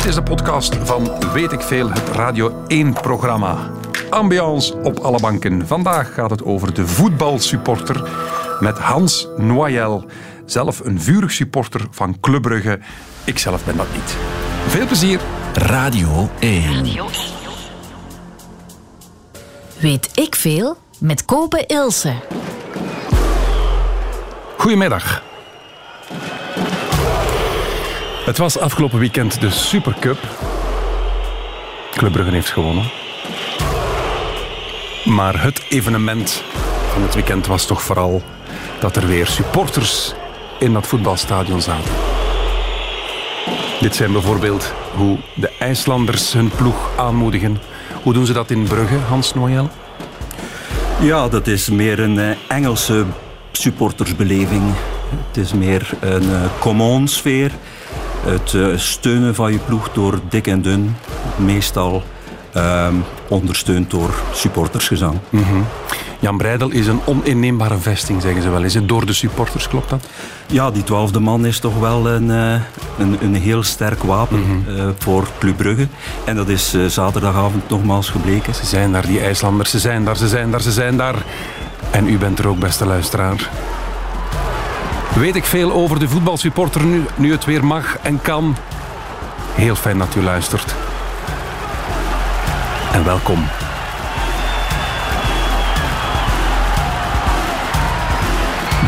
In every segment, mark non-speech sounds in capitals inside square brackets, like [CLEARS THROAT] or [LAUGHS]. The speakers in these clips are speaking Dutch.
Dit is de podcast van Weet ik Veel, het Radio 1-programma. Ambiance op alle banken. Vandaag gaat het over de voetbalsupporter met Hans Noyel. Zelf een vurig supporter van Club Brugge. Ik zelf ben dat niet. Veel plezier. Radio 1. Weet ik veel met Kopen Ilse. Goedemiddag. Het was afgelopen weekend de Supercup. Club Brugge heeft gewonnen. Maar het evenement van het weekend was toch vooral dat er weer supporters in dat voetbalstadion zaten. Dit zijn bijvoorbeeld hoe de IJslanders hun ploeg aanmoedigen. Hoe doen ze dat in Brugge, Hans Noël? Ja, dat is meer een eh, Engelse supportersbeleving. Het is meer een uh, common sfeer. Het uh, steunen van je ploeg door dik en dun. Meestal ehm, ondersteund door supportersgezang. Jan Breidel is een oninneembare vesting, zeggen ze wel. Is het door de supporters, klopt dat? Ja, die twaalfde man is toch wel een, eh, een, een heel sterk wapen eh, voor Club Brugge. En dat is eh, zaterdagavond nogmaals gebleken. Ze zijn daar, die IJslanders. Ze zijn daar, ze zijn daar, ze zijn daar. En u bent er ook, beste luisteraar. Weet ik veel over de voetbalsupporter nu, nu het weer mag en kan? Heel fijn dat u luistert. En welkom.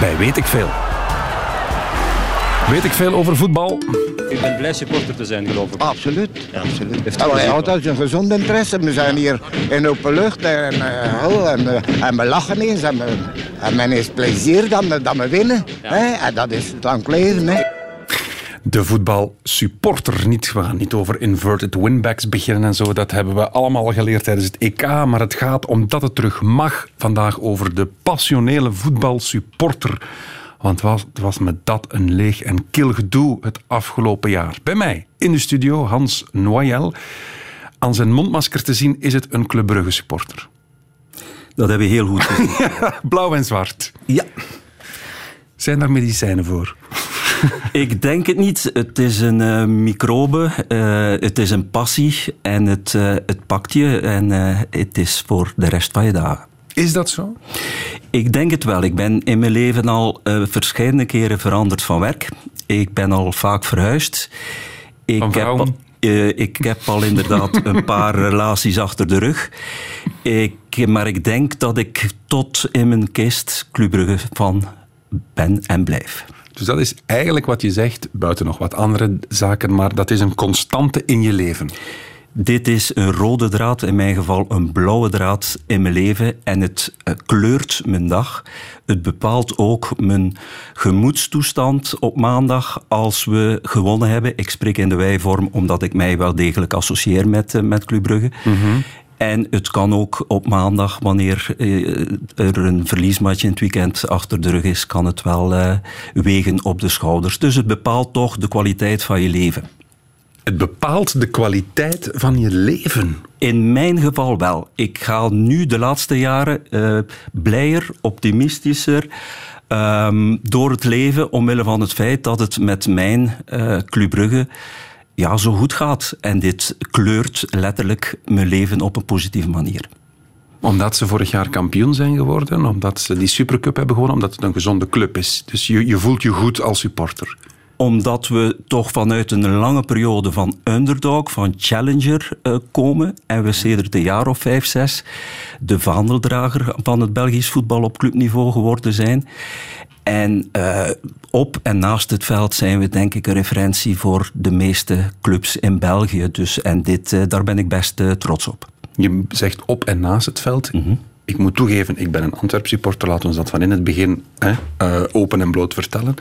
Bij Weet ik veel. Weet ik veel over voetbal? Ik ben blij supporter te zijn, geloof ik. Absoluut, absoluut. Heeft Ja, u maar plezier altijd een gezond interesse. We zijn hier in open lucht en, eh, oh, en, we- en we lachen eens en, we, en men heeft plezier dat we, dat we winnen. Hè? En dat is het lang leven. Hè? De voetbalsupporter. Niet, we gaan niet over inverted winbacks beginnen en zo. Dat hebben we allemaal geleerd tijdens het EK. Maar het gaat, omdat het terug mag, vandaag over de passionele voetbalsupporter. Want was, het was met dat een leeg en kil gedoe het afgelopen jaar. Bij mij in de studio Hans Noyel. Aan zijn mondmasker te zien is het een Club Brugge supporter. Dat hebben we heel goed gezien. [LAUGHS] Blauw en zwart. ja. Zijn daar medicijnen voor? Ik denk het niet. Het is een eh, microbe, eh, het is een passie en het, eh, het pakt je en het is voor de rest van je dagen. Is dat zo? Ik denk het wel. Ik ben in mijn leven al eh verschillende keren veranderd van werk. Ik ben al vaak verhuisd. Ik Van heb, vrouwen? al- eh, ik heb al inderdaad een paar [LAUGHS] relaties achter de rug. Ik, maar ik denk dat ik tot in mijn kist Club Brugge van ben en blijf. Dus dat is eigenlijk wat je zegt, buiten nog wat andere zaken, maar dat is een constante in je leven. Dit is een rode draad, in mijn geval een blauwe draad in mijn leven. En het eh, kleurt mijn dag. Het bepaalt ook mijn gemoedstoestand op maandag als we gewonnen hebben. Ik spreek in de wijvorm omdat ik mij wel degelijk associeer met, eh, met Club Brugge. En het kan ook op maandag, wanneer eh, er een verliesmatch in het weekend achter de rug is, kan het wel wegen op de schouders. Dus het bepaalt toch de kwaliteit van je leven. Het bepaalt de kwaliteit van je leven. In mijn geval wel. Ik ga nu de laatste jaren eh, blijer, optimistischer ehm, door het leven, omwille van het feit dat het met mijn eh Club Brugge ja, zo goed gaat. En dit kleurt letterlijk mijn leven op een positieve manier. Omdat ze vorig jaar kampioen zijn geworden, omdat ze die Supercup hebben gewonnen, omdat het een gezonde club is. Dus je, je voelt je goed als supporter. Omdat we toch vanuit een lange periode van underdog, van challenger eh, komen. En we sedert een jaar of vijf, zes de vaandeldrager van het Belgisch voetbal op clubniveau geworden zijn. En eh, op en naast het veld zijn we denk ik een referentie voor de meeste clubs in België. Dus, en dit, eh, daar ben ik best trots op. Je zegt op en naast het veld. Ik moet toegeven, ik ben een Antwerp supporter. Laten we dat van in het begin hè, open en bloot vertellen.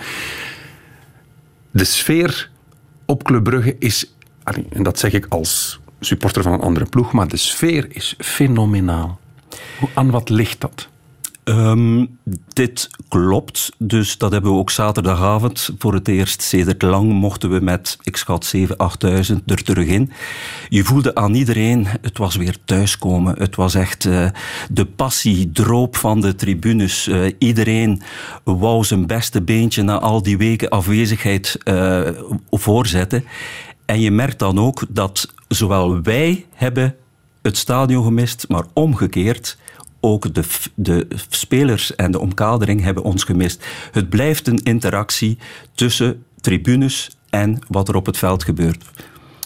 De sfeer op Club Brugge is, en dat zeg ik als supporter van een andere ploeg, maar de sfeer is fenomenaal. Aan wat ligt dat? Ehm, dit klopt, dus dat hebben we ook zaterdagavond voor het eerst sedert lang mochten we met, ik schat 7, 8000 er terug in. Je voelde aan iedereen, het was weer thuiskomen. Het was echt eh, de passie droop van de tribunes. Eh, iedereen wou zijn beste beentje na al die weken afwezigheid eh, voorzetten. En je merkt dan ook dat zowel wij hebben het stadion gemist, maar omgekeerd ook de, de spelers en de omkadering hebben ons gemist. Het blijft een interactie tussen tribunes en wat er op het veld gebeurt.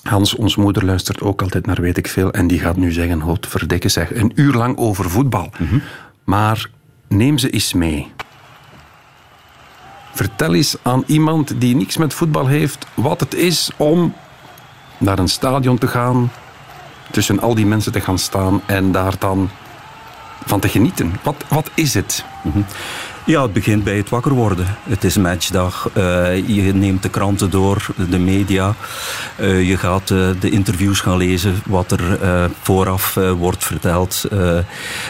Hans, ons moeder, luistert ook altijd naar weet ik veel. En die gaat nu zeggen, hoot verdikken zeg, een uur lang over voetbal. Maar neem ze eens mee. Vertel eens aan iemand die niks met voetbal heeft wat het is om naar een stadion te gaan, tussen al die mensen te gaan staan en daar dan van te genieten. Wat, wat is het? Ja, het begint bij het wakker worden. Het is matchdag. eh, je neemt de kranten door, de media. Eh, je gaat eh, de interviews gaan lezen, wat er vooraf wordt verteld.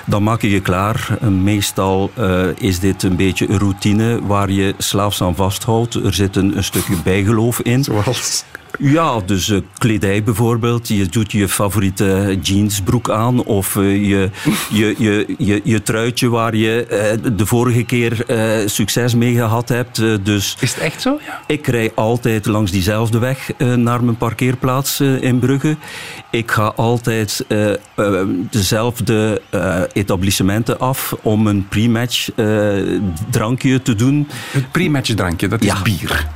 Dan maak je je klaar. Meestal is dit een beetje een routine waar je slaafs aan vasthoudt. Er zit een, een stukje bijgeloof in. Zoals... Ja, dus kledij bijvoorbeeld. Je doet je favoriete jeansbroek aan. Of je, je, je, je, je truitje waar je de vorige keer eh, succes mee gehad hebt. Eh, dus Is het echt zo? Ja. ik rij altijd langs diezelfde weg eh, naar mijn parkeerplaats in Brugge. Ik ga altijd dezelfde etablissementen af om een pre-match drankje te doen. Het pre-matchdrankje, dat is Ja. bier.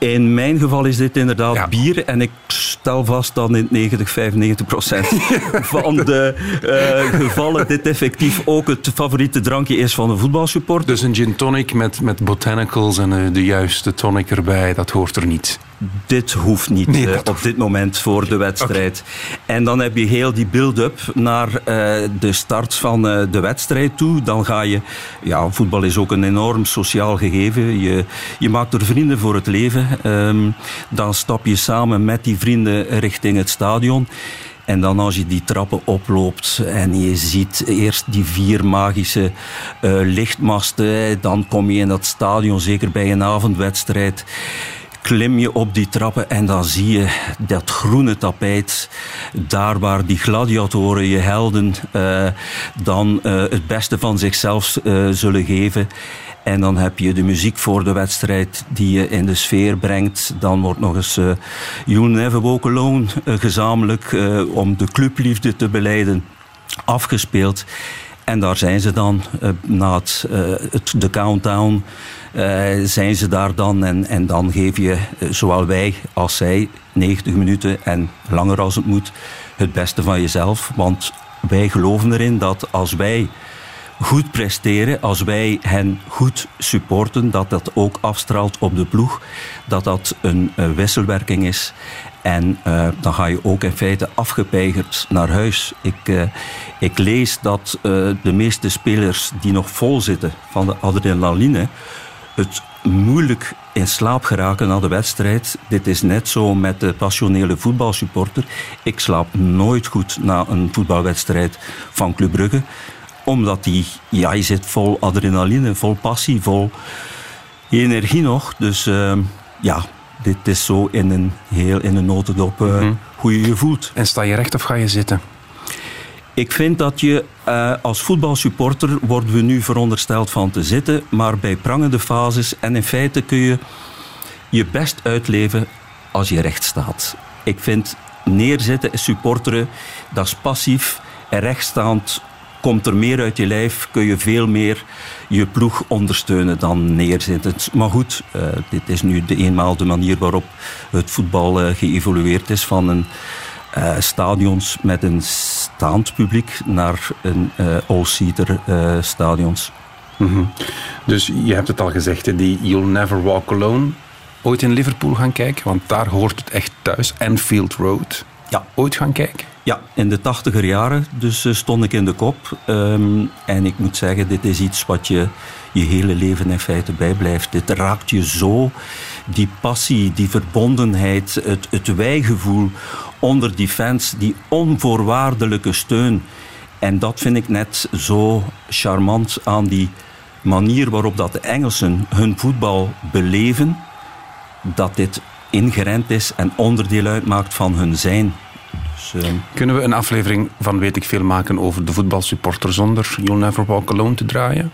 In mijn geval is dit inderdaad Ja. bier. En ik stel vast dat in 90, 95 procent [LAUGHS] van de eh, gevallen dit effectief ook het favoriete drankje is van een voetbalsupporter. Dus een gin tonic met, met botanicals en eh, de juiste tonic erbij, dat hoort er niet. Dit hoeft niet Nee, eh, op dit moment voor de wedstrijd. En dan heb je heel die build-up naar eh, de start van eh, de wedstrijd toe. Dan ga je... Ja, voetbal is ook een enorm sociaal gegeven. Je, je maakt er vrienden voor het leven. Ehm, dan stap je samen met die vrienden richting het stadion. En dan als je die trappen oploopt en je ziet eerst die vier magische lichtmasten, dan kom je in dat stadion, zeker bij een avondwedstrijd klim je op die trappen en dan zie je dat groene tapijt. Daar waar die gladiatoren, je helden, eh, dan eh, het beste van zichzelf eh, zullen geven. En dan heb je de muziek voor de wedstrijd die je in de sfeer brengt. Dan wordt nog eens eh You'll Never Walk Alone gezamenlijk om de clubliefde te beleiden afgespeeld. En daar zijn ze dan, na het, de countdown, zijn ze daar dan. En, en dan geef je, eh, zowel wij als zij, 90 minuten en langer als het moet, het beste van jezelf. Want wij geloven erin dat als wij goed presteren, als wij hen goed supporten, dat dat ook afstraalt op de ploeg, dat dat een eh, wisselwerking is. En eh, dan ga je ook in feite afgepeigerd naar huis. Ik, eh, ik lees dat eh, de meeste spelers die nog vol zitten van de adrenaline, het moeilijk in slaap geraken na de wedstrijd. Dit is net zo met de passionele voetbalsupporter. Ik slaap nooit goed na een voetbalwedstrijd van Club Brugge omdat die, ja, je zit vol adrenaline, vol passie, vol energie nog. Dus uh, ja, dit is zo in een heel in een notendop uh, mm-hmm. hoe je je voelt. En sta je recht of ga je zitten? Ik vind dat je uh, als voetbalsupporter worden we nu verondersteld van te zitten, maar bij prangende fases en in feite kun je je best uitleven als je recht staat. Ik vind neerzitten, supporteren, dat is passief en rechtstaand komt er meer uit je lijf, kun je veel meer je ploeg ondersteunen dan neerzitten. Maar goed, uh, dit is nu de eenmaal de manier waarop het voetbal uh, geëvolueerd is van een stadions met een staand publiek naar een all-seater stadions. Mm-hmm. Dus je hebt het al gezegd, die You'll Never Walk Alone. Ooit in Liverpool gaan kijken, want daar hoort het echt thuis. Anfield Road. Ja. Ooit gaan kijken? Ja, in de tachtiger jaren. Dus uh, stond ik in de kop. Um, en ik moet zeggen, dit is iets wat je je hele leven in feite bijblijft. Dit raakt je zo. Die passie, die verbondenheid, het, het wijgevoel onder die fans, die onvoorwaardelijke steun. En dat vind ik net zo charmant aan die manier waarop dat de Engelsen hun voetbal beleven. Dat dit ingerend is en onderdeel uitmaakt van hun zijn. Dus, uh... Kunnen we een aflevering van Weet ik Veel maken over de voetbalsupporter zonder You'll Never Walk Alone te draaien?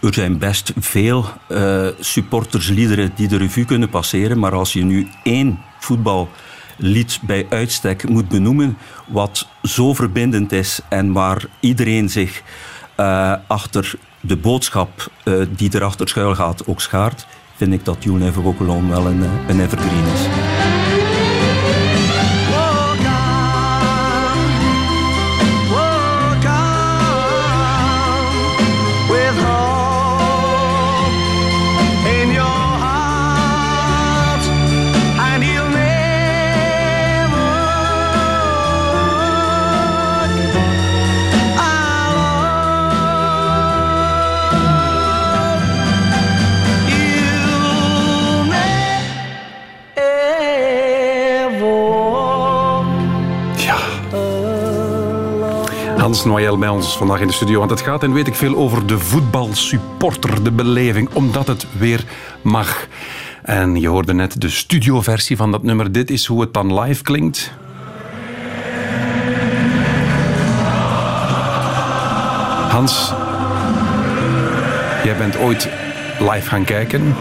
Er zijn best veel uh, supportersliederen die de revue kunnen passeren, maar als je nu één voetballied bij uitstek moet benoemen, wat zo verbindend is en waar iedereen zich uh, achter de boodschap uh, die erachter schuil gaat ook schaart, vind ik dat You'll Never Walk wel een, een evergreen is. Hans Noël bij ons vandaag in de studio. Want het gaat en weet ik veel over de voetbalsupporter, de beleving, omdat het weer mag. En je hoorde net de studioversie van dat nummer. Dit is hoe het dan live klinkt. Hans, jij bent ooit live gaan kijken.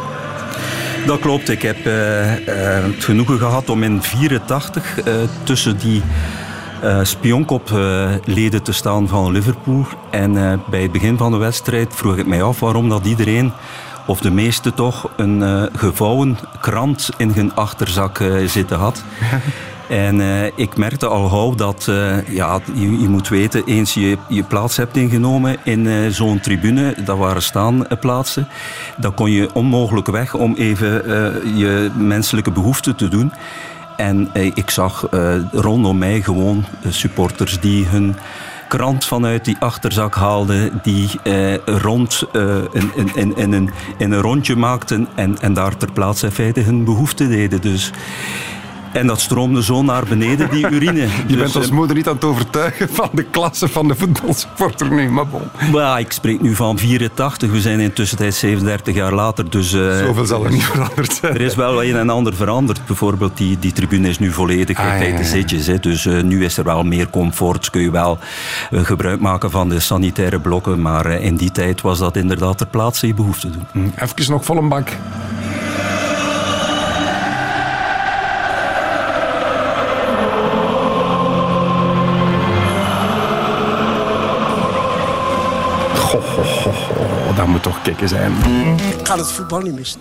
Dat klopt. Ik heb uh, uh, het genoegen gehad om in 84 uh, tussen die uh, spionkopleden te staan van Liverpool. En uh, bij het begin van de wedstrijd vroeg ik mij af waarom dat iedereen, of de meeste toch, een uh, gevouwen krant in hun achterzak zitten had. [LAUGHS] En uh, ik merkte al gauw dat ja, je, je, moet weten, eens je je plaats hebt ingenomen in zo'n tribune, dat waren staanplaatsen, dan kon je onmogelijk weg om even je menselijke behoeften te doen. En eh, ik zag eh, rondom mij gewoon eh, supporters die hun krant vanuit die achterzak haalden, die rond in, in, in, een, in een rondje maakten en, en daar ter plaatse in feite hun behoefte deden. Dus en dat stroomde zo naar beneden, die urine. [LAUGHS] Je dus, bent als moeder niet aan het overtuigen van de klasse van de voetbalsporter nu, maar bon. Ja, ik spreek nu van 84. We zijn intussen 37 jaar later. Dus, uh, Zoveel zal er niet veranderd zijn. Er is wel een en ander veranderd. Bijvoorbeeld, die, die tribune is nu volledig ah, ja. Hè. Dus uh, nu is er wel meer comfort. Kun je wel uh, gebruik maken van de sanitaire blokken. Maar in die tijd was dat inderdaad ter plaatse je behoefte doen. Hm, even nog vol een bak. Toch zijn. Ik kan het voetbal niet missen.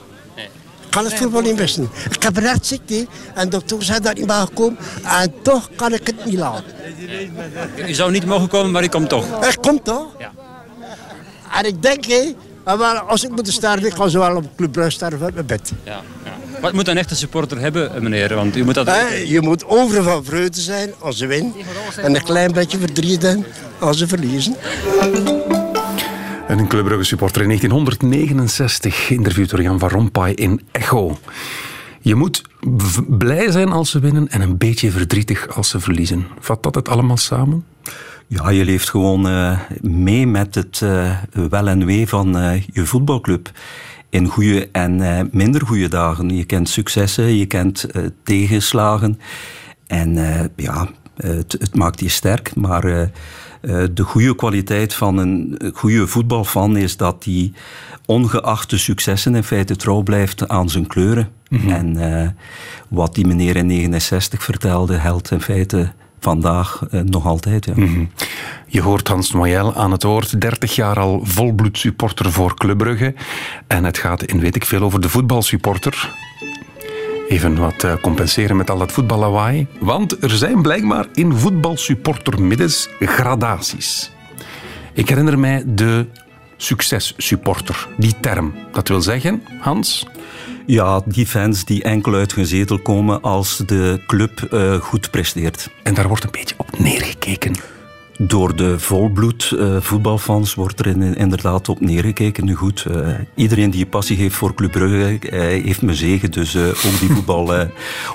Ik kan het voetbal niet missen. Ik heb rechtsziekte en de dokter zei dat ik niet mag komen. En toch kan ik het niet laten. Je zou niet mogen komen, maar ik kom toch. Ik kom toch? Ja. En ik denk, hé, als ik moet sterven, ik ga zo wel op Club Brugge sterven uit mijn bed. Ja, ja. Wat moet een echte supporter hebben, meneer? Want u moet dat... Eh, je moet overal van vreugde zijn als ze winnen. En een klein beetje verdriet als ze verliezen. Een Club Brugge supporter in 1969, interviewd door Jan van Rompuy in Echo. Je moet blij zijn als ze winnen en een beetje verdrietig als ze verliezen. Vat dat het allemaal samen? Ja, je leeft gewoon uh, mee met het uh, wel en wee van uh, je voetbalclub. In goede en minder goede dagen. Je kent successen, je kent tegenslagen. En ja, het, het, maakt je sterk, maar eh, de goede kwaliteit van een goede voetbalfan is dat hij ongeacht de successen in feite trouw blijft aan zijn kleuren. Mhm. En uh, wat die meneer in 69 vertelde, geldt in feite vandaag uh, nog altijd. Ja. Mm -hmm. Je hoort Hans Noël aan het woord, 30 jaar al volbloed supporter voor Club Brugge. En het gaat in weet ik veel over de voetbalsupporter. Even wat eh, compenseren met al dat voetballawaai. Want er zijn blijkbaar in voetbalsupportermiddens gradaties. Ik herinner mij de successupporter, die term. Dat wil zeggen, Hans? Ja, die fans die enkel uit hun zetel komen als de club uh, goed presteert. En daar wordt een beetje op neergekeken. Door de volbloed uh, voetbalfans wordt er in, inderdaad op neergekeken. Nu goed, uh, iedereen die passie heeft voor Club Brugge uh, heeft me zegen. Dus ook die voetbal [LAUGHS]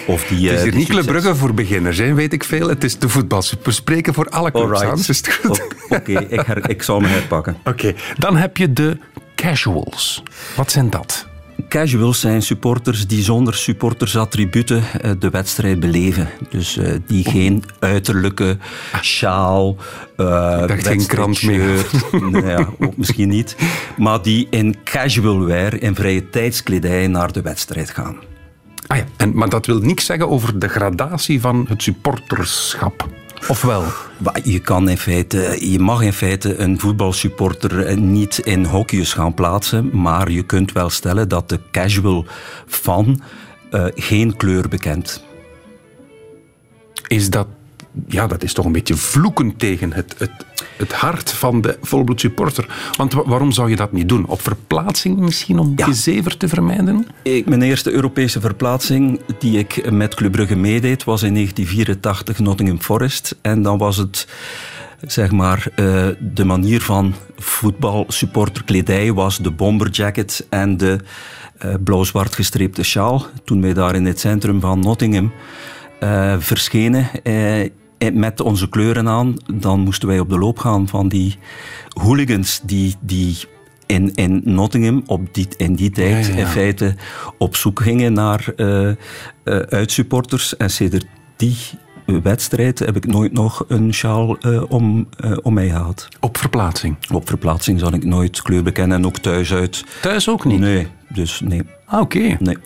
of die... het is hier niet Club Brugge voor beginners, hè, weet ik veel. Het is de voetbal. We spreken voor alle clubs. Is het goed? Oké, okay, ik, ik zal me herpakken. [LAUGHS] Oké, okay. dan heb je de casuals. Wat zijn dat? Casuals zijn supporters die zonder supportersattributen eh, de wedstrijd beleven. Dus uh, die geen uiterlijke sjaal, uh, geen krant meer. nou ja, ook misschien niet. Maar die in casual wear, in vrije tijdskledij, naar de wedstrijd gaan. Ah ja, en, maar dat wil niks zeggen over de gradatie van het supporterschap. Of wel? Maar Je, kan in feite, je mag in feite een voetbalsupporter eh, niet in hokjes gaan plaatsen, maar je kunt wel stellen dat de casual fan eh, geen kleur bekent. Is dat... Ja, dat is toch een beetje vloeken tegen het, het, het hart van de volbloed supporter. Want wa- waarom zou je dat niet doen? Op verplaatsing misschien, om Ja. gezever te vermijden? Ik, mijn eerste Europese verplaatsing die ik met Club Brugge meedeed was in 1984 Nottingham Forest. En dan was het zeg maar eh, de manier van voetbal supporterkledij was de bomberjacket en de eh, blauw-zwart gestreepte sjaal. Toen wij daar in het centrum van Nottingham eh, verschenen met onze kleuren aan, dan moesten wij op de loop gaan van die hooligans die, die in, in Nottingham op die, in die tijd Ja, ja, ja. in feite op zoek gingen naar eh, eh, uitsupporters. En sedert die wedstrijd heb ik nooit nog een sjaal eh, om, eh, om mij gehad. Op verplaatsing. Op verplaatsing zal ik nooit kleur bekennen en ook thuis uit. Thuis ook niet? Nee, dus nee. Ah, oké. nee.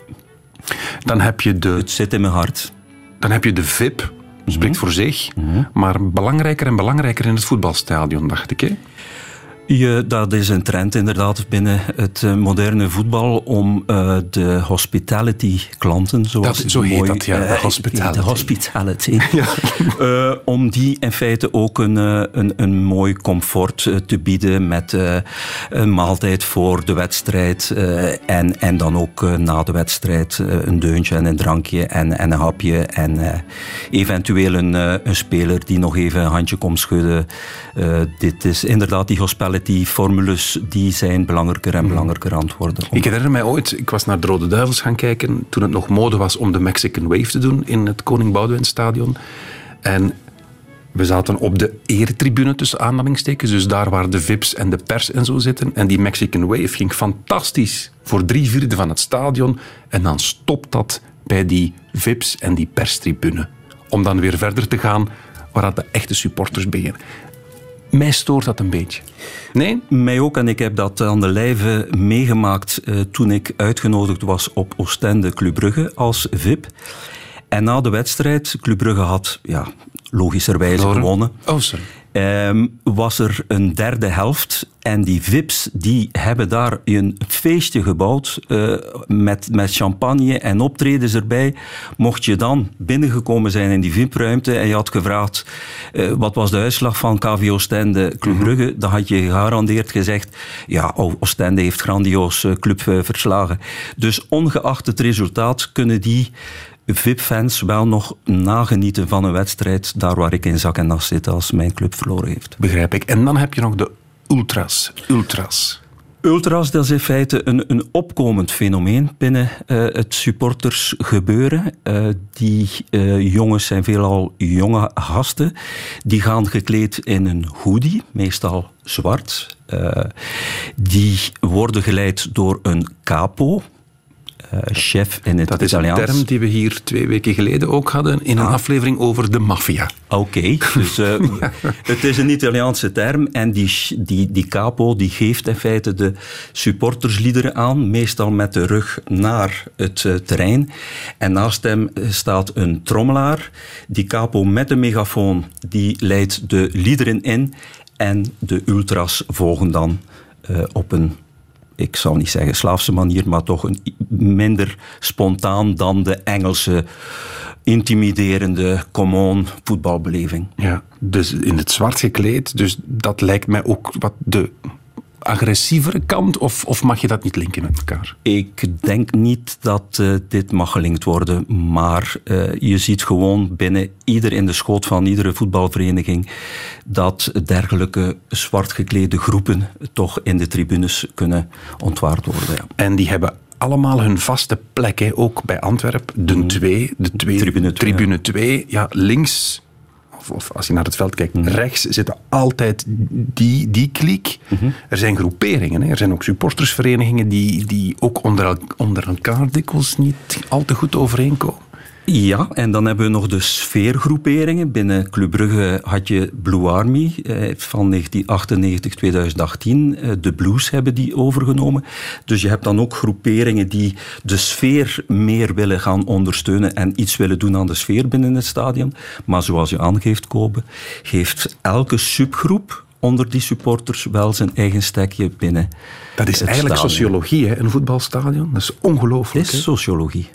Dan heb je de Het zit in mijn hart. Dan heb je de VIP, spreekt Mhm. voor zich, maar belangrijker en belangrijker in het voetbalstadion, dacht ik. Hè? Je, dat is een trend inderdaad binnen het eh, moderne voetbal om eh, de hospitality klanten, zoals Dat- zo heet mooi, dat, ja, de eh, hospitality. De hospitality. [LAUGHS] Om die in feite ook een, een, een mooi comfort te bieden met een maaltijd voor de wedstrijd en, en dan ook na de wedstrijd een deuntje en een drankje en, en een hapje en eventueel een, een speler die nog even een handje komt schudden. Dit is inderdaad die hospitality-formules die zijn belangrijker en belangrijker aan het worden. Ik herinner mij ooit, ik was naar de Rode Duivels gaan kijken toen het nog mode was om de Mexican Wave te doen in het Koning Boudewijn Stadion. En we zaten op de eretribune tussen aanhalingstekens, dus daar waar de VIP's en de pers en zo zitten. En die Mexican Wave ging fantastisch voor drie vierde van het stadion. En dan stopt dat bij die VIP's en die perstribune. Om dan weer verder te gaan waar de echte supporters beginnen. Mij stoort dat een beetje. Nee? Mij ook, en ik heb dat aan de lijve meegemaakt eh, toen ik uitgenodigd was op Oostende Club Brugge als VIP. En na de wedstrijd, Club Brugge had ja, logischerwijze gewonnen. Oh, sorry. Ehm, was er een derde helft. En die VIP's die hebben daar een feestje gebouwd eh, met, met champagne en optredens erbij. Mocht je dan binnengekomen zijn in die VIP-ruimte en je had gevraagd eh, wat was de uitslag van KV Oostende Club Brugge, dan had je gegarandeerd gezegd ja, Oostende heeft grandioos eh, club verslagen. Dus ongeacht het resultaat kunnen die VIP-fans wel nog nagenieten van een wedstrijd daar waar ik in zak en as zit als mijn club verloren heeft. Begrijp ik. En dan heb je nog de ultras. Ultras. Ultras, dat is in feite een, een opkomend fenomeen binnen eh, het supportersgebeuren. Eh, die eh, jongens zijn veelal jonge gasten. Die gaan gekleed in een hoodie, meestal zwart. Die worden geleid door een capo, chef in het Dat is een Italiaans. term die we hier twee weken geleden ook hadden in een aflevering over de maffia. Oké, dus eh, [LAUGHS] het is een Italiaanse term en die, die, die capo die geeft in feite de supportersliederen aan, meestal met de rug naar het eh, terrein. En naast hem eh, staat een trommelaar. Die capo met een megafoon die leidt de liederen in en de ultras volgen dan eh, op een ik zou niet zeggen slaafse manier, maar toch een minder spontaan dan de Engelse intimiderende common voetbalbeleving. Ja, dus in het zwart gekleed. Dus dat lijkt mij ook wat de agressievere kant. Of, of mag je dat niet linken met elkaar? Ik denk niet dat eh, dit mag gelinkt worden, maar eh, je ziet gewoon binnen ieder in de schoot van iedere voetbalvereniging dat dergelijke zwart geklede groepen toch in de tribunes kunnen ontwaard worden. Ja. En die hebben allemaal hun vaste plek, hè. ook bij Antwerpen. De 2, de twee, Tribune twee, tribune 2. Ja, links, of, of als je naar het veld kijkt, rechts zitten altijd die, die kliek. Er zijn groeperingen, hè. er zijn ook supportersverenigingen die, die ook onder, el- onder elkaar dikwijls niet al te goed overeenkomen. Ja, en dan hebben we nog de sfeergroeperingen. Binnen Club Brugge had je Blue Army eh, van 1998-2018. Eh, de Blues hebben die overgenomen. Dus je hebt dan ook groeperingen die de sfeer meer willen gaan ondersteunen en iets willen doen aan de sfeer binnen het stadion. Maar zoals je aangeeft, Kobe, geeft elke subgroep onder die supporters wel zijn eigen stekje binnen. Dat is eigenlijk sociologie, hè, een voetbalstadion. Dat is ongelooflijk. Het is sociologie.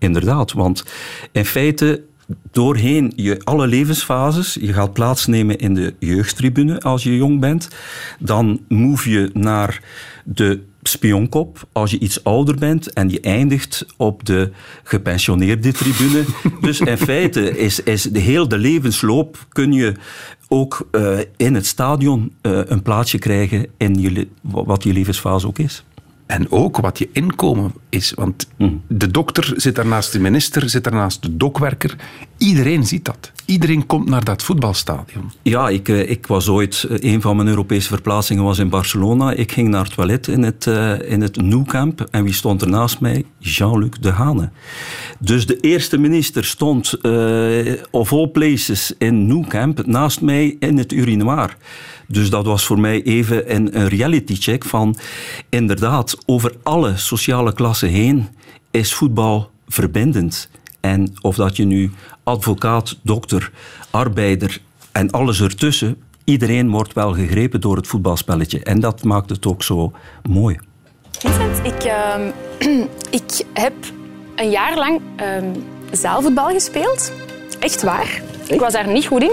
Inderdaad, want in feite doorheen je alle levensfases. Je gaat plaatsnemen in de jeugdtribune als je jong bent. Dan move je naar de spionkop als je iets ouder bent en je eindigt op de gepensioneerde tribune. [LAUGHS] dus in feite is, is de hele de levensloop kun je ook uh, in het stadion uh, een plaatsje krijgen in je, wat je levensfase ook is. En ook wat je inkomen is. Want mm. de dokter zit daar naast de minister, zit daar naast de dokwerker. Iedereen ziet dat. Iedereen komt naar dat voetbalstadion. Ja, ik, eh, ik was ooit... Eh, een van mijn Europese verplaatsingen was in Barcelona. Ik ging naar het toilet in het, uh, in het Nou Camp. En wie stond er naast mij? Jean-Luc Dehane. Dus de eerste minister stond uh, of all places in Camp naast mij in het urinoir. Dus dat was voor mij even een, een reality check van inderdaad, over alle sociale klassen heen is voetbal verbindend. En of dat je nu advocaat, dokter, arbeider en alles ertussen, iedereen wordt wel gegrepen door het voetbalspelletje. En dat maakt het ook zo mooi. Vincent, ik, uh, [CLEARS THROAT] ik heb een jaar lang uh, zaalvoetbal gespeeld. Echt waar. Ik was daar niet goed in.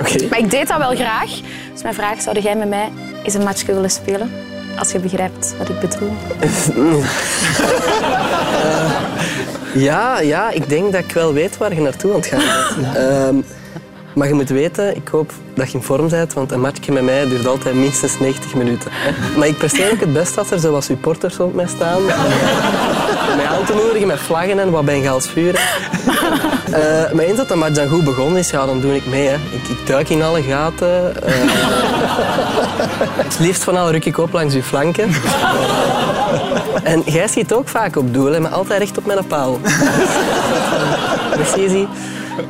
Okay. Maar ik deed dat wel graag. Dus mijn vraag, zou jij met mij eens een matchje willen spelen? Als je begrijpt wat ik bedoel. uh, ja, ja, ik denk dat ik wel weet waar je naartoe aan het gaan bent. Uh, [LAUGHS] maar je moet weten, ik hoop dat je in vorm bent, want een matchje met mij duurt altijd minstens 90 minuten. Maar ik presteer ook het best als er zo wat supporters rond mij staan. Mij aan te moedigen met vlaggen en wat Bengaals vuur. Uh, maar eens dat de match dan goed begonnen is, ja, dan doe ik mee. Hè. Ik, ik duik in alle gaten. Uh, [LAUGHS] het liefst van al ruk ik op langs uw flanken. [LAUGHS] en jij schiet ook vaak op doel, hè, maar altijd recht op mijn paal. [LAUGHS] Precies.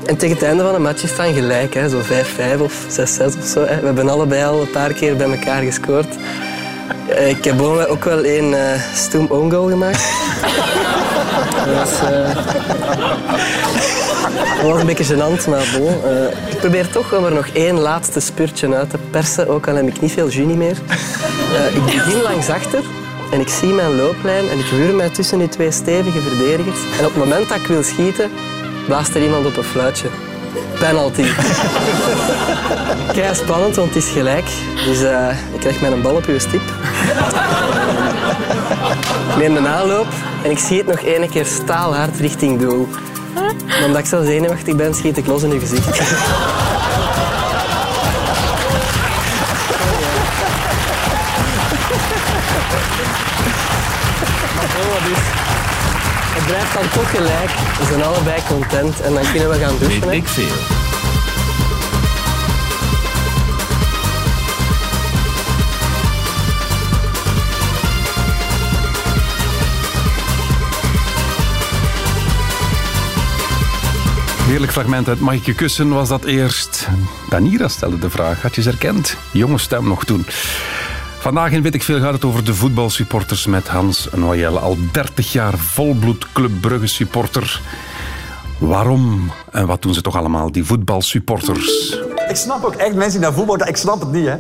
En tegen het einde van de match is het dan gelijk, hè, zo 5-5 of 6-6 of zo. Hè. We hebben allebei al een paar keer bij elkaar gescoord. Uh, ik heb ook wel een uh, stoem own goal gemaakt. [LAUGHS] dat, was, uh, dat was een beetje gênant, maar bon. ik probeer toch om er nog één laatste spurtje uit te persen, ook al heb ik niet veel juni meer. ik begin langs achter en ik zie mijn looplijn en ik wuur mij tussen die twee stevige verdedigers. En op het moment dat ik wil schieten, blaast er iemand op een fluitje. Penalty. [LAUGHS] Kei spannend, want het is gelijk. Dus uh, ik krijg mijn bal op uw stip. ik neem de aanloop en ik schiet nog één keer staalhard richting doel. En omdat ik zo zenuwachtig ben, schiet ik los in uw gezicht. oh, het blijft dan toch gelijk. We zijn allebei content en dan kunnen we gaan douchen. Weet ik veel. Heerlijk fragment uit Mag ik je kussen was dat eerst. Danira stelde de vraag. Had je ze herkend? Jonge stem nog toen. Vandaag in Weet ik Veel gaat het over de voetbalsupporters met Hans Noyelle. Al 30 jaar volbloed Club Brugge supporter. Waarom en wat doen ze toch allemaal, die voetbalsupporters? Ik snap ook echt mensen die naar voetbal ik snap het niet hè.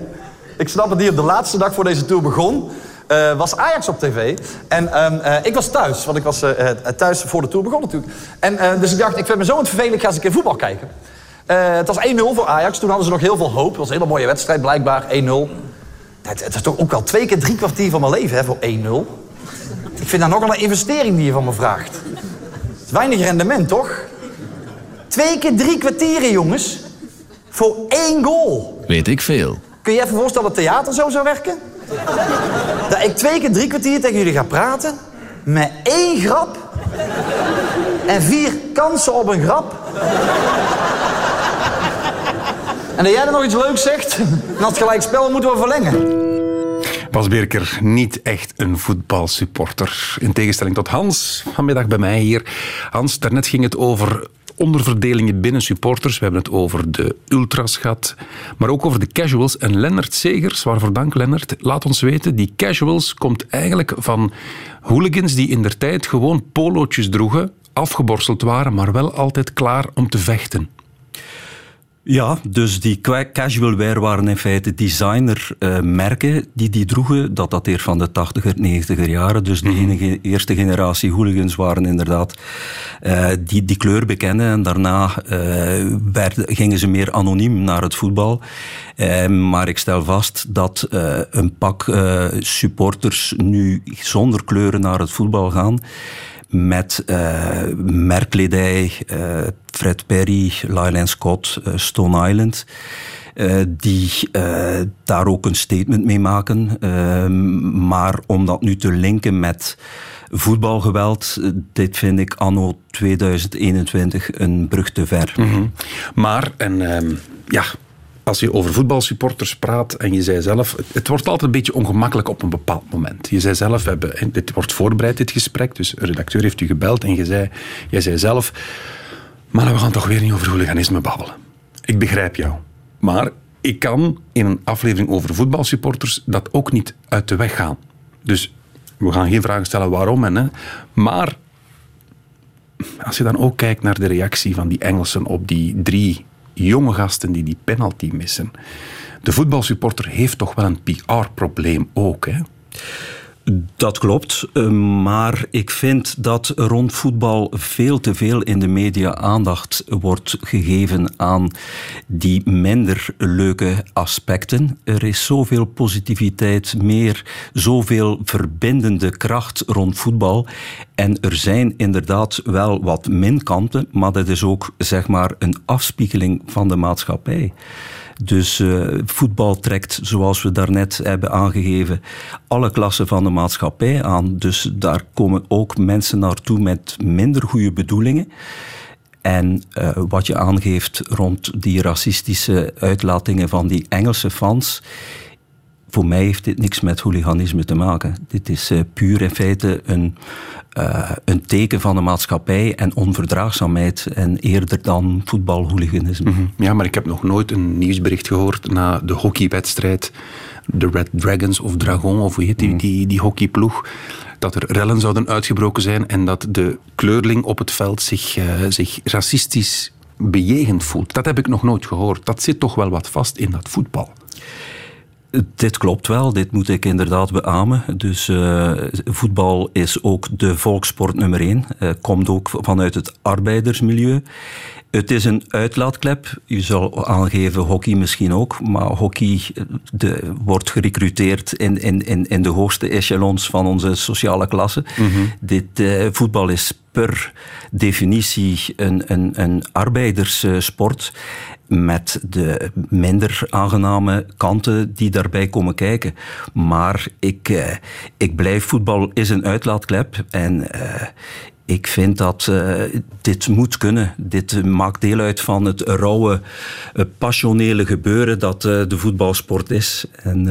Ik snap het niet. Op de laatste dag voor deze tour begon, uh, was Ajax op tv. En uh, uh, ik was thuis, want ik was eh, thuis voor de tour begon natuurlijk. En dus ik dacht, ik vind me zo het vervelend, ik ga eens een keer voetbal kijken. het was 1-0 voor Ajax, toen hadden ze nog heel veel hoop. Het was een hele mooie wedstrijd, blijkbaar 1-0. Het, is toch ook al twee keer drie kwartier van mijn leven hè, voor 1-0. Ik vind dat nogal een investering die je van me vraagt. Is weinig rendement, toch? Twee keer drie kwartieren, jongens. Voor één goal. Weet ik veel. Kun je even voorstellen dat theater zo zou werken? Dat ik twee keer drie kwartier tegen jullie ga praten... met één grap... en vier kansen op een grap... En dat jij er nog iets leuks zegt, [LAUGHS] dan had gelijk spel moeten we verlengen. Bas Birker, niet echt een voetbalsupporter. In tegenstelling tot Hans, vanmiddag bij mij hier. Hans, daarnet ging het over onderverdelingen binnen supporters. We hebben het over de ultras gehad, maar ook over de casuals. En Lennart Segers, waarvoor dank Lennart, laat ons weten, die casuals komt eigenlijk van hooligans die in der tijd gewoon polootjes droegen, afgeborsteld waren, maar wel altijd klaar om te vechten. Ja, dus die casual wear waren in feite designermerken uh, die die droegen. Dat dateert van de 80er, 90er jaren. Dus de mm -hmm. eerste generatie hooligans waren inderdaad uh, die die kleur bekennen. En daarna uh, werden, gingen ze meer anoniem naar het voetbal. maar ik stel vast dat een pak supporters nu zonder kleuren naar het voetbal gaan met uh, merkkledij, uh, Fred Perry, Lyle Scott, uh, Stone Island. die daar ook een statement mee maken. maar om dat nu te linken met voetbalgeweld, dit vind ik anno 2021 een brug te ver. -hmm. Maar, en ehm, ja, als je over voetbalsupporters praat en je zei zelf, het wordt altijd een beetje ongemakkelijk op een bepaald moment. Je zei zelf, hebben, dit wordt voorbereid, dit gesprek, dus een redacteur heeft u gebeld en je zei, jij zei zelf, maar we gaan toch weer niet over hooliganisme babbelen. Ik begrijp jou. Maar ik kan in een aflevering over voetbalsupporters dat ook niet uit de weg gaan. Dus we gaan geen vragen stellen waarom. En, hè. Maar als je dan ook kijkt naar de reactie van die Engelsen op die drie jonge gasten die die penalty missen. De voetbalsupporter heeft toch wel een PR-probleem ook, hè? Dat klopt, eh, maar ik vind dat rond voetbal veel te veel in de media aandacht wordt gegeven aan die minder leuke aspecten. Er is zoveel positiviteit, meer, zoveel verbindende kracht rond voetbal. En er zijn inderdaad wel wat minkanten, maar dat is ook zeg maar een afspiegeling van de maatschappij. Dus uh, voetbal trekt, zoals we daarnet hebben aangegeven, alle klassen van de maatschappij aan. Dus daar komen ook mensen naartoe met minder goede bedoelingen. En uh, wat je aangeeft rond die racistische uitlatingen van die Engelse fans. Voor mij heeft dit niks met hooliganisme te maken. Dit is uh, puur in feite een, uh, een teken van de maatschappij en onverdraagzaamheid en eerder dan voetbalhooliganisme. Mm -hmm. Ja, maar ik heb nog nooit een nieuwsbericht gehoord na de hockeywedstrijd, de Red Dragons of Dragon, of hoe heet die, mm. die, die hockeyploeg, dat er rellen zouden uitgebroken zijn en dat de kleurling op het veld zich, uh, zich racistisch bejegend voelt. Dat heb ik nog nooit gehoord. Dat zit toch wel wat vast in dat voetbal. Dit klopt wel, dit moet ik inderdaad beamen. Dus uh, voetbal is ook de volkssport nummer één. Uh, komt ook vanuit het arbeidersmilieu. Het is een uitlaatklep. Je zal aangeven hockey misschien ook, maar hockey de, wordt gerecruiteerd in, in, in, de hoogste echelons van onze sociale klasse. Mm -hmm. Dit uh, voetbal is per definitie een, een, een arbeiderssport met de minder aangename kanten die daarbij komen kijken. Maar ik, uh, ik blijf, voetbal is een uitlaatklep en uh, ik vind dat uh, dit moet kunnen. Dit maakt deel uit van het rauwe, passionele gebeuren dat de voetbalsport is. En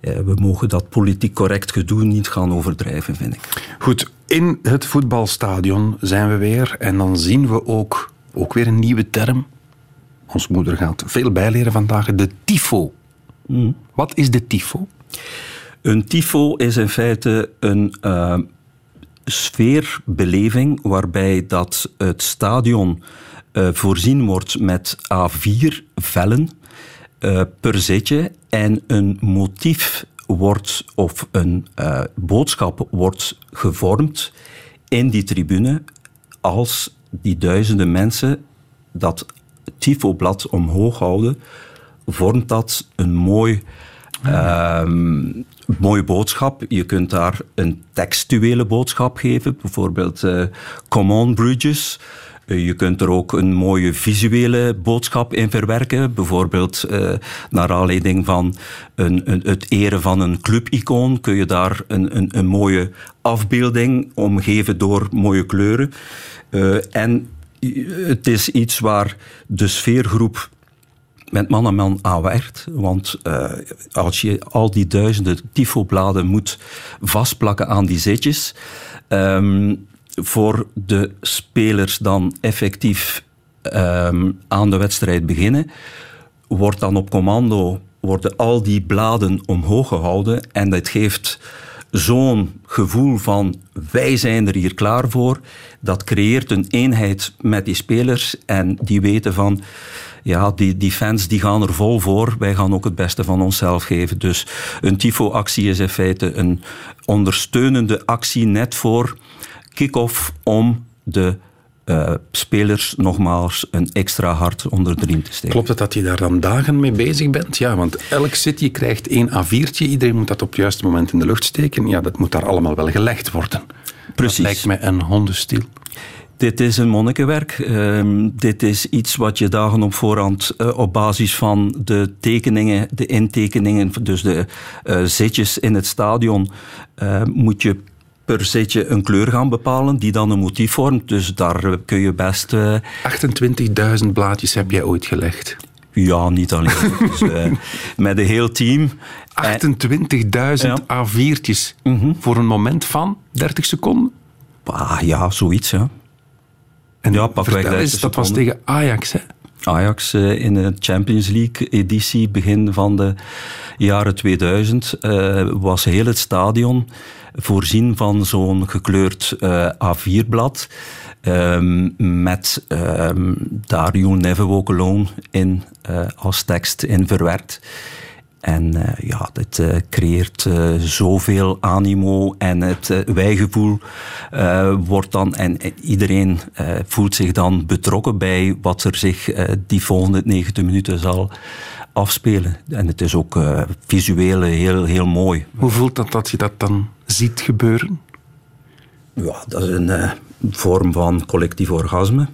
we mogen dat politiek correct gedoe niet gaan overdrijven, vind ik. Goed, in het voetbalstadion zijn we weer en dan zien we ook, ook weer een nieuwe term ons moeder gaat veel bijleren vandaag, de tifo. Mm. Wat is de tifo? Een tifo is in feite een uh, sfeerbeleving waarbij dat het stadion uh, voorzien wordt met A4 vellen uh, per zitje en een motief wordt of een boodschap wordt gevormd in die tribune als die duizenden mensen dat TIFO-blad omhoog houden, vormt dat een mooi, uh, mooie boodschap. Je kunt daar een textuele boodschap geven, bijvoorbeeld uh, Come on Bridges. Uh, je kunt er ook een mooie visuele boodschap in verwerken. Bijvoorbeeld uh, naar aanleiding van een, een, het eren van een clubicoon kun je daar een, een, mooie afbeelding omgeven door mooie kleuren. En het is iets waar de sfeergroep met man aan man aanwerkt. Want uh, als je al die duizenden tifobladen moet vastplakken aan die zitjes, um, voor de spelers dan effectief um, aan de wedstrijd beginnen, wordt dan op commando worden al die bladen omhoog gehouden en dat geeft zo'n gevoel van wij zijn er hier klaar voor, dat creëert een eenheid met die spelers en die weten van ja, die, fans die gaan er vol voor. Wij gaan ook het beste van onszelf geven. Dus een tifo-actie is in feite een ondersteunende actie net voor kick-off om de uh, spelers nogmaals een extra hart onder de riem te steken. Klopt het dat je daar dan dagen mee bezig bent? Ja, want elk city krijgt één A4'tje. Iedereen moet dat op het juiste moment in de lucht steken. Ja, dat moet daar allemaal wel gelegd worden. Precies. Dat lijkt mij een hondenstil. Dit is een monnikenwerk. Uh, dit is iets wat je dagen op voorhand uh, op basis van de tekeningen, de intekeningen, dus de uh, zitjes in het stadion, moet je per setje een kleur gaan bepalen die dan een motief vormt. Dus daar kun je best... 28.000 blaadjes heb jij ooit gelegd. Ja, niet alleen. [LAUGHS] dus, uh, met een heel team. 28.000 ja. A4'tjes mm voor een moment van 30 seconden? Ah, ja, zoiets, ja. En ja, eens, dat was tegen Ajax, hè? Ajax uh, in de Champions League editie begin van de jaren 2000 uh, was heel het stadion voorzien van zo'n gekleurd uh, A4-blad. Um, met um, daar You'll Never Walk Alone in als tekst in verwerkt. En uh, ja, dit uh, creëert uh, zoveel animo en het wijgevoel wordt dan... En iedereen voelt zich dan betrokken bij wat er zich die volgende 90 minuten zal afspelen. En het is ook visueel heel, heel mooi. Hoe voelt dat dat je dat dan ziet gebeuren? Ja, dat is een vorm van collectief orgasme.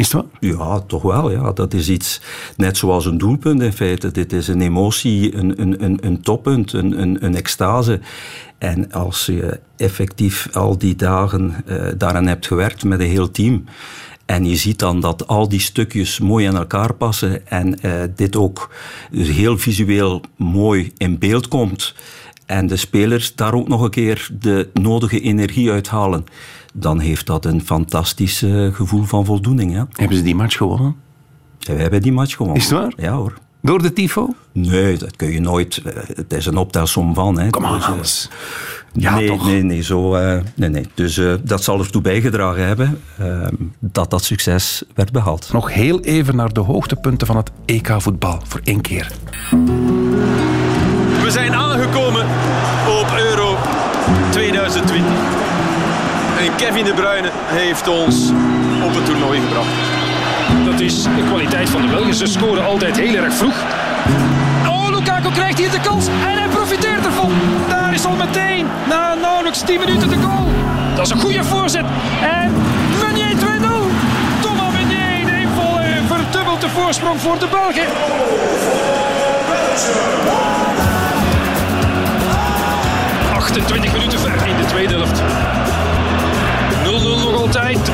Is het Ja, toch wel. Ja. Dat is iets, net zoals een doelpunt in feite. Dit is een emotie, een, een, een, een toppunt, een, een, een extase. En als je effectief al die dagen uh, daaraan hebt gewerkt met een heel team... En je ziet dan dat al die stukjes mooi aan elkaar passen en uh, dit ook heel visueel mooi in beeld komt. En de spelers daar ook nog een keer de nodige energie uithalen dan heeft dat een fantastisch uh, gevoel van voldoening. Ja. Hebben ze die match gewonnen? Ja, wij hebben die match gewonnen. Is het waar? Ja hoor. Door de tifo? Nee, dat kun je nooit. Uh, het is een optelsom van. Hè. Kom aan, dus, uh, ja, nee, toch? nee, nee, zo, nee, nee. Dus dat zal ertoe bijgedragen hebben dat dat succes werd behaald. Nog heel even naar de hoogtepunten van het EK-voetbal voor één keer. We zijn aangekomen op Euro 2020. En Kevin De Bruyne heeft ons op het toernooi gebracht. Dat is de kwaliteit van de Belgen. Ze scoren altijd heel erg vroeg. Oh, Lukaku krijgt hier de kans en hij profiteert ervan. Daar is al meteen, na nauwelijks 10 minuten, de goal. Dat is een goede voorzet. En Meunier 2-0. Thomas Meunier, de invaller, verdubbelt de voorsprong voor de Belgen. 28 minuten ver in de tweede helft nog altijd.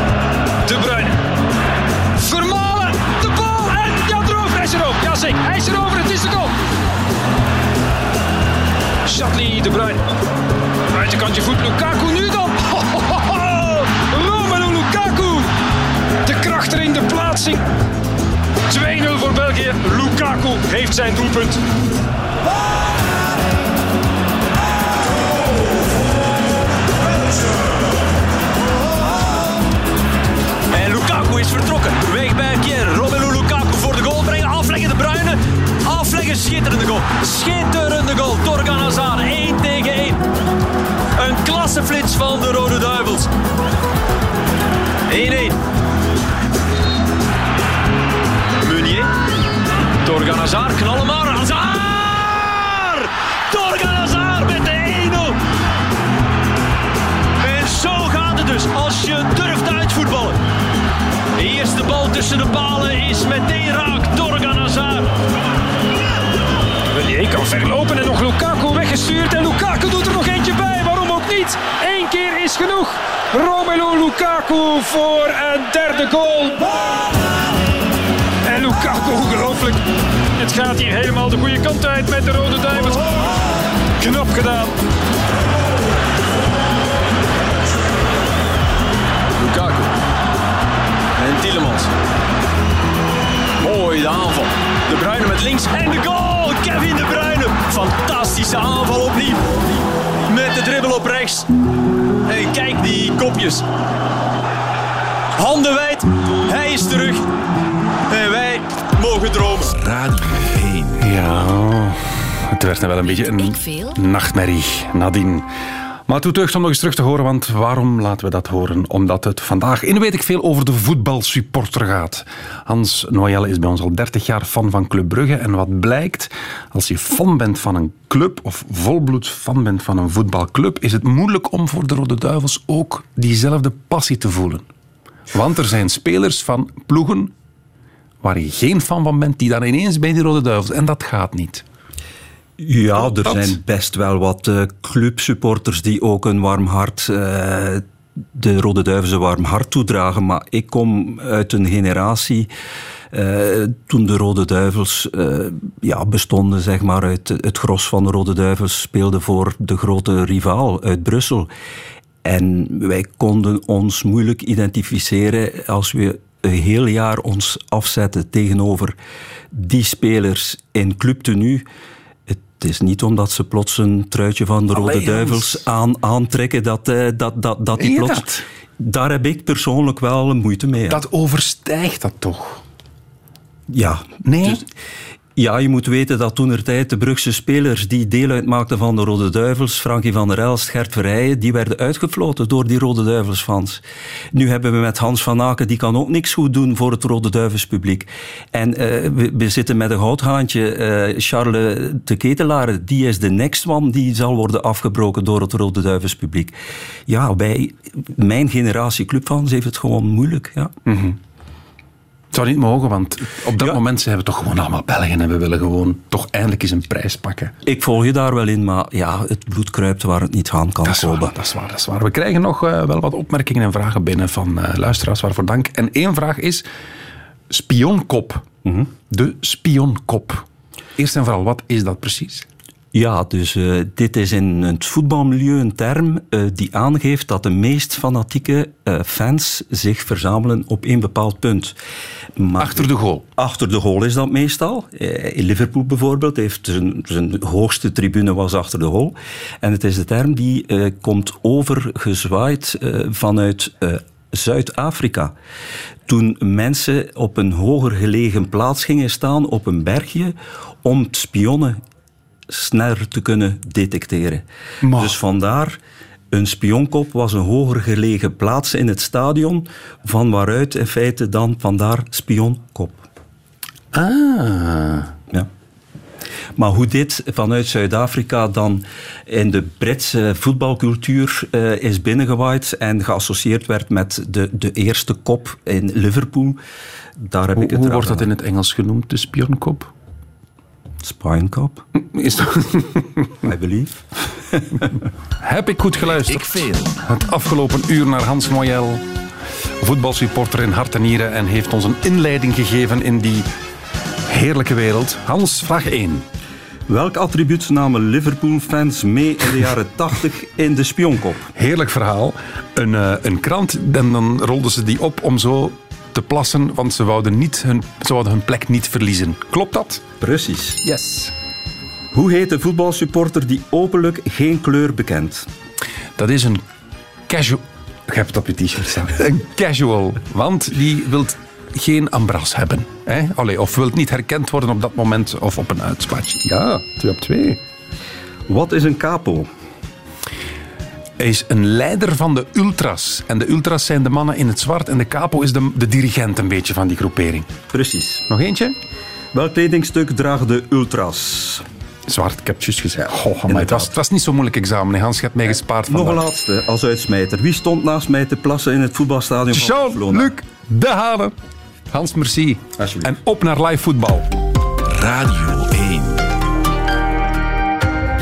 De Bruyne. Vermalen. De bal. En ja, erover. Hij is erover. Hij is erover. Het is de goal. Chatley, De Bruyne. Buitenkantje voet. Lukaku nu dan. [LAUGHS] Romelu Lukaku. De kracht erin, de plaatsing. 2-0 voor België. Lukaku heeft zijn doelpunt. Bij Pierre. Romelu Lukaku voor de goal brengen. Afleggen de Bruyne. Afleggen. Schitterende goal. Schitterende goal. Torgan Hazard. 1 tegen 1. Een klasseflits van de Rode Duivels. 1-1. Meunier. Torgan Hazard. Knallen maar. Hazard! Torgan Hazard met de 1-0. En zo gaat het dus als je durft uitvoetballen. De bal tussen de palen is meteen raak. Torgan Hazard. Meunier kan verlopen en nog Lukaku weggestuurd. En Lukaku doet er nog eentje bij. Waarom ook niet? Eén keer is genoeg. Romelu Lukaku voor een derde goal. En Lukaku, ongelooflijk. Het gaat hier helemaal de goede kant uit met de Rode Duivels. Knap gedaan. Bruyne met links en de goal. Kevin de Bruyne. Fantastische aanval opnieuw. Met de dribbel op rechts. En kijk die kopjes. Handen wijd. Hij is terug. En wij mogen dromen. Radio 1. Ja, het werd nou wel een beetje een nachtmerrie nadien. Maar toe deugd om nog eens terug te horen, want waarom laten we dat horen? Omdat het vandaag in weet ik veel over de voetbalsupporter gaat. Hans Noël is bij ons al 30 jaar fan van Club Brugge. En wat blijkt, als je fan bent van een club of volbloed fan bent van een voetbalclub, is het moeilijk om voor de Rode Duivels ook diezelfde passie te voelen. Want er zijn spelers van ploegen waar je geen fan van bent, die dan ineens bij die Rode Duivels. En dat gaat niet. Ja, er zijn best wel wat uh, clubsupporters die ook een warm hart, uh, de Rode Duivels een warm hart toedragen. Maar ik kom uit een generatie uh, toen de Rode Duivels ja, bestonden, zeg maar, uit het gros van de Rode Duivels speelde voor de grote rivaal uit Brussel. En wij konden ons moeilijk identificeren als we een heel jaar ons afzetten tegenover die spelers in clubtenu. Het is niet omdat ze plots een truitje van de Rode Duivels aan, aantrekken dat, uh, dat, dat, dat die plots... dat- Daar heb ik persoonlijk wel moeite mee. Dat overstijgt dat toch? Ja. Nee? Dus- ja, je moet weten dat toen er tijd de Brugse spelers die deel uitmaakten van de Rode Duivels, Frankie van der Elst, Gert die werden uitgefloten door die Rode Duivelsfans. Nu hebben we met Hans van Aken, die kan ook niks goed doen voor het Rode Duivels publiek. En eh, we, zitten met een goudhaantje, eh, Charles de Ketelaar, die is de next one, die zal worden afgebroken door het Rode Duivels publiek. Ja, wij, mijn generatie clubfans heeft het gewoon moeilijk, ja. Het zou niet mogen, want op dat moment zijn we toch gewoon allemaal Belgen en we willen gewoon toch eindelijk eens een prijs pakken. Ik volg je daar wel in, maar ja, het bloed kruipt waar het niet gaan kan Dat is, waar, komen. dat is waar, dat is waar. We krijgen nog eh, wel wat opmerkingen en vragen binnen van eh, luisteraars, waarvoor dank. En één vraag is spionkop. Mhm. De spionkop. Eerst en vooral, wat is dat precies? Ja, dus eh, dit is in het voetbalmilieu een term eh, die aangeeft dat de meest fanatieke eh, fans zich verzamelen op één bepaald punt. Maar Achter de goal. Achter de goal is dat meestal. In Liverpool bijvoorbeeld heeft zijn, zijn hoogste tribune was achter de goal. En het is de term die komt overgezwaaid vanuit Zuid-Afrika. Toen mensen op een hoger gelegen plaats gingen staan, op een bergje, om spionnen sneller te kunnen detecteren. Dus vandaar, een spionkop was een hoger gelegen plaats in het stadion, van waaruit in feite dan vandaar spionkop. Ah. Ja. Maar hoe dit vanuit Zuid-Afrika dan in de Britse voetbalcultuur eh, is binnengewaaid en geassocieerd werd met de, de eerste kop in Liverpool, daar heb Hoe, ik het hoe wordt dat in het Engels genoemd, de spionkop? Spionkop? Is dat... [LAUGHS] I believe. Heb ik goed geluisterd? Ik veel. Het afgelopen uur naar Hans Moyel, voetbalsupporter in hart en nieren, en heeft ons een inleiding gegeven in die heerlijke wereld. Hans, vraag 1. Welk attribuut namen Liverpool-fans mee in de jaren [LAUGHS] 80 in de spionkop? Heerlijk verhaal. Een, eh, een krant, en dan rolden ze die op om zo te plassen, want ze wouden, niet hun, ze wouden hun plek niet verliezen. Klopt dat? Precies. Yes. Hoe heet de voetbalsupporter die openlijk geen kleur bekent? Dat is een casual... Je hebt het op je t-shirt staan. [LAUGHS] Een casual, want die wil geen ambras hebben. Hè? Allee, of wil niet herkend worden op dat moment of op een uitspatje. Ja, twee op twee. Wat is een capo? Hij is een leider van de ultras. En de ultras zijn de mannen in het zwart en de capo is de, de dirigent een beetje van die groepering. Precies. Nog eentje? Welk kledingstuk dragen de ultras? Zwart, ik heb het gezegd. Goh, amai, het, was, het was niet zo'n moeilijk examen. hè. Hans, je hebt mij gespaard Nog een laatste als uitsmijter. Wie stond naast mij te plassen in het voetbalstadion van Barcelona? Jean-Luc De Hane. Hans, merci. Alsjeblieft. En op naar live voetbal. Radio 1.